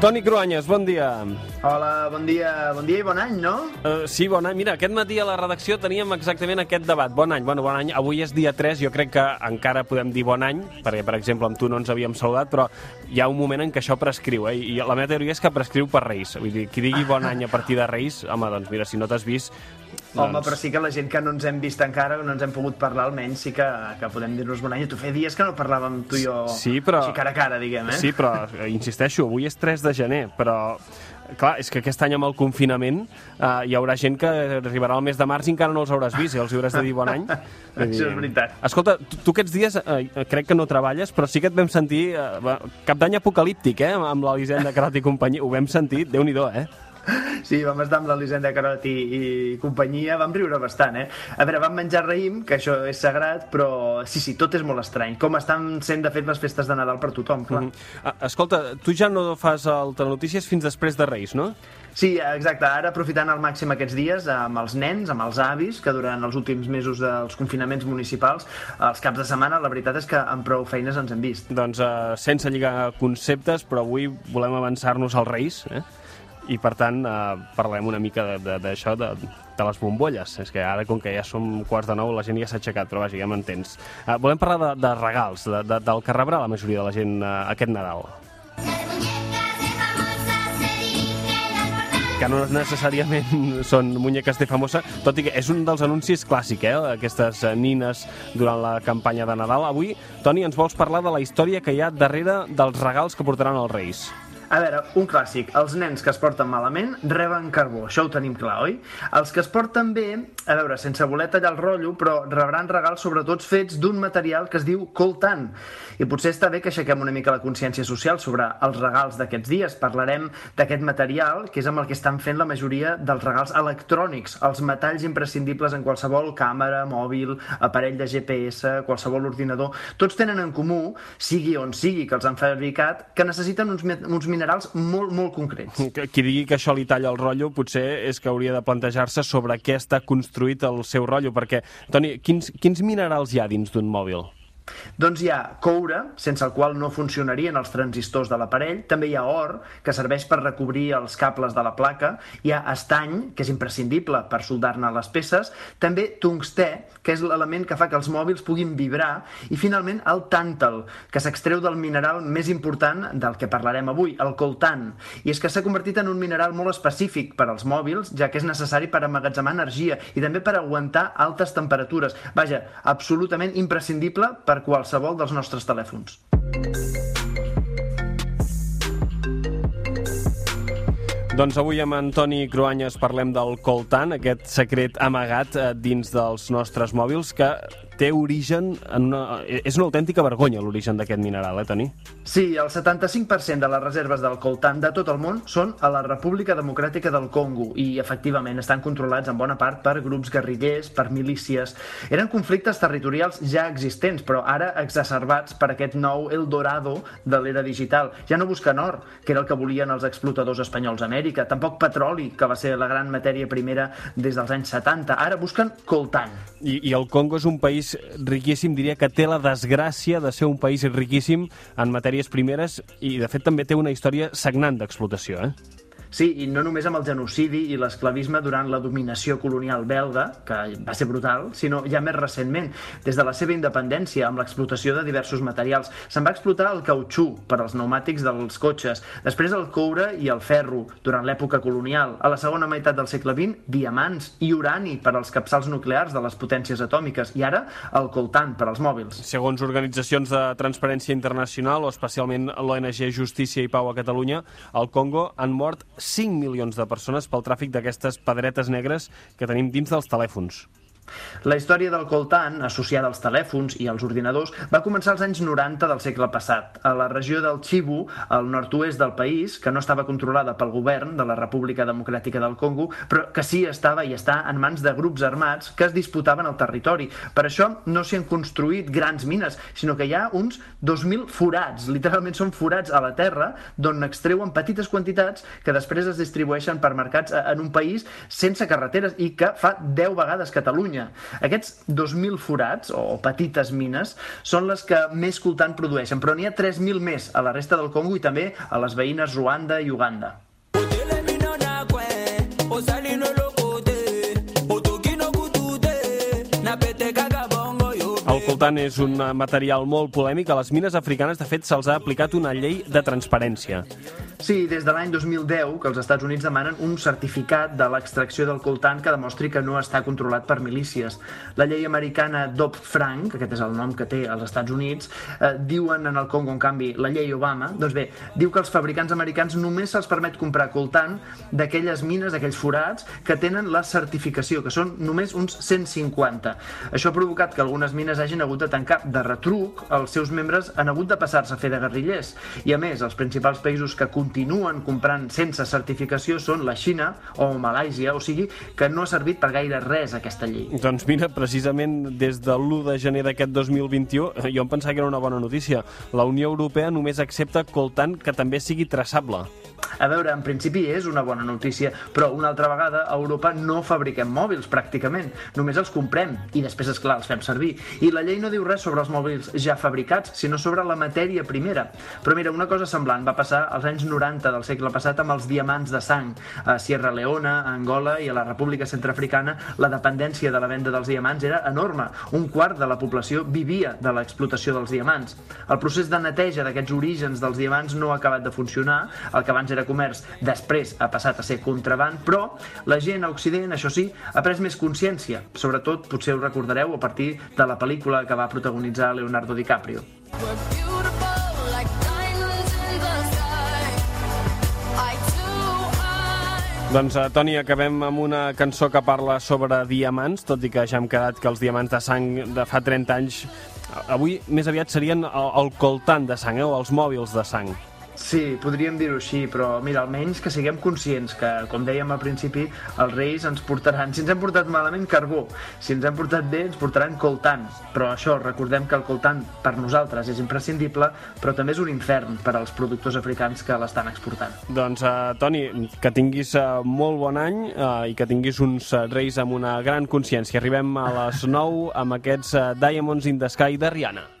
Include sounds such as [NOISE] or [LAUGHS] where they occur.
Toni Cruanyes, bon dia. Hola, bon dia, bon dia i bon any, no? Uh, sí, bon any. Mira, aquest matí a la redacció teníem exactament aquest debat. Bon any, bueno, bon any. Avui és dia 3, jo crec que encara podem dir bon any, perquè, per exemple, amb tu no ens havíem saludat, però hi ha un moment en què això prescriu, eh? I la meva teoria és que prescriu per Reis. Vull dir, qui digui bon any a partir de Reis, home, doncs mira, si no t'has vist... Doncs... Home, però sí que la gent que no ens hem vist encara, no ens hem pogut parlar, almenys sí que, que podem dir-nos bon any. Tu feia dies que no parlàvem tu i jo sí, però... així cara a cara, diguem, eh? Sí, però, insisteixo, avui és 3 de gener, però clar, és que aquest any amb el confinament uh, hi haurà gent que arribarà al mes de març i encara no els hauràs vist i els hauràs de dir bon any. [LAUGHS] Això és veritat. Escolta, tu, tu aquests dies uh, crec que no treballes, però sí que et vam sentir uh, cap d'any apocalíptic, eh, amb l'Elisenda Carot i companyia. Ho vam sentir, déu nhi eh? Sí, vam estar amb l'Elisenda Carot i, i companyia, vam riure bastant, eh? A veure, vam menjar raïm, que això és sagrat, però sí, sí, tot és molt estrany. Com estan sent, de fet, les festes de Nadal per tothom, clar. Mm -hmm. Escolta, tu ja no fas el Telenotícies fins després de Reis, no? Sí, exacte. Ara, aprofitant al màxim aquests dies amb els nens, amb els avis, que durant els últims mesos dels confinaments municipals, els caps de setmana, la veritat és que amb prou feines ens hem vist. Doncs uh, sense lligar conceptes, però avui volem avançar-nos als Reis, eh? I per tant eh, parlem una mica d'això, de, de, de les bombolles. És que ara, com que ja som quarts de nou, la gent ja s'ha aixecat, però vaja, ja m'entens. Eh, volem parlar de, de regals, de, de, del que rebrà la majoria de la gent eh, aquest Nadal. que no necessàriament són muñeques de famosa, tot i que és un dels anuncis clàssic, eh? aquestes nines durant la campanya de Nadal. Avui, Toni, ens vols parlar de la història que hi ha darrere dels regals que portaran els Reis. A veure, un clàssic. Els nens que es porten malament reben carbó. Això ho tenim clar, oi? Els que es porten bé, a veure, sense voler tallar el rotllo, però rebran regals sobretot fets d'un material que es diu coltant. I potser està bé que aixequem una mica la consciència social sobre els regals d'aquests dies. Parlarem d'aquest material, que és amb el que estan fent la majoria dels regals electrònics, els metalls imprescindibles en qualsevol càmera, mòbil, aparell de GPS, qualsevol ordinador. Tots tenen en comú, sigui on sigui que els han fabricat, que necessiten uns, uns minerals molt, molt concrets. [LAUGHS] Qui digui que això li talla el rotllo potser és que hauria de plantejar-se sobre què està construït el seu rotllo, perquè, Toni, quins, quins minerals hi ha dins d'un mòbil? Doncs hi ha coure, sense el qual no funcionarien els transistors de l'aparell, també hi ha or, que serveix per recobrir els cables de la placa, hi ha estany, que és imprescindible per soldar-ne les peces, també tungstè, que és l'element que fa que els mòbils puguin vibrar, i finalment el tàntal, que s'extreu del mineral més important del que parlarem avui, el coltan. I és que s'ha convertit en un mineral molt específic per als mòbils, ja que és necessari per emmagatzemar energia i també per aguantar altes temperatures. Vaja, absolutament imprescindible per qualsevol dels nostres telèfons. Doncs avui amb Antoni Cruanyes parlem del coltan, aquest secret amagat eh, dins dels nostres mòbils que té origen en una... És una autèntica vergonya l'origen d'aquest mineral, eh, Toni? Sí, el 75% de les reserves del coltan de tot el món són a la República Democràtica del Congo i, efectivament, estan controlats en bona part per grups guerrillers, per milícies. Eren conflictes territorials ja existents, però ara exacerbats per aquest nou Eldorado de l'era digital. Ja no busquen or, que era el que volien els explotadors espanyols a Amèrica, tampoc petroli, que va ser la gran matèria primera des dels anys 70. Ara busquen coltan. I, i el Congo és un país riquíssim, diria que té la desgràcia de ser un país riquíssim en matèries primeres i, de fet, també té una història sagnant d'explotació, eh? Sí, i no només amb el genocidi i l'esclavisme durant la dominació colonial belga, que va ser brutal, sinó ja més recentment, des de la seva independència, amb l'explotació de diversos materials. Se'n va explotar el cautxú per als pneumàtics dels cotxes, després el coure i el ferro durant l'època colonial, a la segona meitat del segle XX, diamants i urani per als capçals nuclears de les potències atòmiques, i ara el coltant per als mòbils. Segons organitzacions de transparència internacional, o especialment l'ONG Justícia i Pau a Catalunya, al Congo han mort 5 milions de persones pel tràfic d'aquestes pedretes negres que tenim dins dels telèfons. La història del coltan, associada als telèfons i als ordinadors, va començar als anys 90 del segle passat, a la regió del Chibu, al nord-oest del país, que no estava controlada pel govern de la República Democràtica del Congo, però que sí estava i està en mans de grups armats que es disputaven el territori. Per això no s'hi han construït grans mines, sinó que hi ha uns 2.000 forats, literalment són forats a la terra, d'on extreuen petites quantitats que després es distribueixen per mercats en un país sense carreteres i que fa 10 vegades Catalunya Catalunya. Aquests 2.000 forats, o petites mines, són les que més coltan produeixen, però n'hi ha 3.000 més a la resta del Congo i també a les veïnes Ruanda i Uganda. El coltan és un material molt polèmic. A les mines africanes, de fet, se'ls ha aplicat una llei de transparència. Sí, des de l'any 2010 que els Estats Units demanen un certificat de l'extracció del coltan que demostri que no està controlat per milícies. La llei americana Dodd-Frank, aquest és el nom que té als Estats Units, eh, diuen en el Congo, en canvi, la llei Obama, doncs bé, diu que els fabricants americans només se'ls permet comprar coltan d'aquelles mines, d'aquells forats, que tenen la certificació, que són només uns 150. Això ha provocat que algunes mines hagin hagut de tancar de retruc, els seus membres han hagut de passar-se a fer de guerrillers. I a més, els principals països que continuen comprant sense certificació són la Xina o Malàisia, o sigui que no ha servit per gaire res aquesta llei. Doncs mira, precisament des de l'1 de gener d'aquest 2021, eh, jo em pensava que era una bona notícia. La Unió Europea només accepta coltant que també sigui traçable. A veure, en principi és una bona notícia, però una altra vegada a Europa no fabriquem mòbils, pràcticament. Només els comprem i després, és clar els fem servir. I la llei no diu res sobre els mòbils ja fabricats, sinó sobre la matèria primera. Però mira, una cosa semblant va passar als anys 90 del segle passat amb els diamants de sang. A Sierra Leona, a Angola i a la República Centrafricana la dependència de la venda dels diamants era enorme. Un quart de la població vivia de l'explotació dels diamants. El procés de neteja d'aquests orígens dels diamants no ha acabat de funcionar. El que abans era comerç, després ha passat a ser contraband, però la gent a Occident, això sí, ha pres més consciència. Sobretot, potser ho recordareu a partir de la pel·lícula que va protagonitzar Leonardo DiCaprio. Doncs, uh, Toni, acabem amb una cançó que parla sobre diamants, tot i que ja hem quedat que els diamants de sang de fa 30 anys avui més aviat serien el, el coltant de sang, eh, o els mòbils de sang. Sí, podríem dir-ho així, però mira, almenys que siguem conscients que, com dèiem al principi, els reis ens portaran, si ens hem portat malament, carbó, si ens hem portat bé, ens portaran coltant. Però això, recordem que el coltant per nosaltres és imprescindible, però també és un infern per als productors africans que l'estan exportant. Doncs, uh, Toni, que tinguis uh, molt bon any uh, i que tinguis uns uh, reis amb una gran consciència. Arribem a les 9 amb aquests uh, Diamonds in the Sky de Rihanna.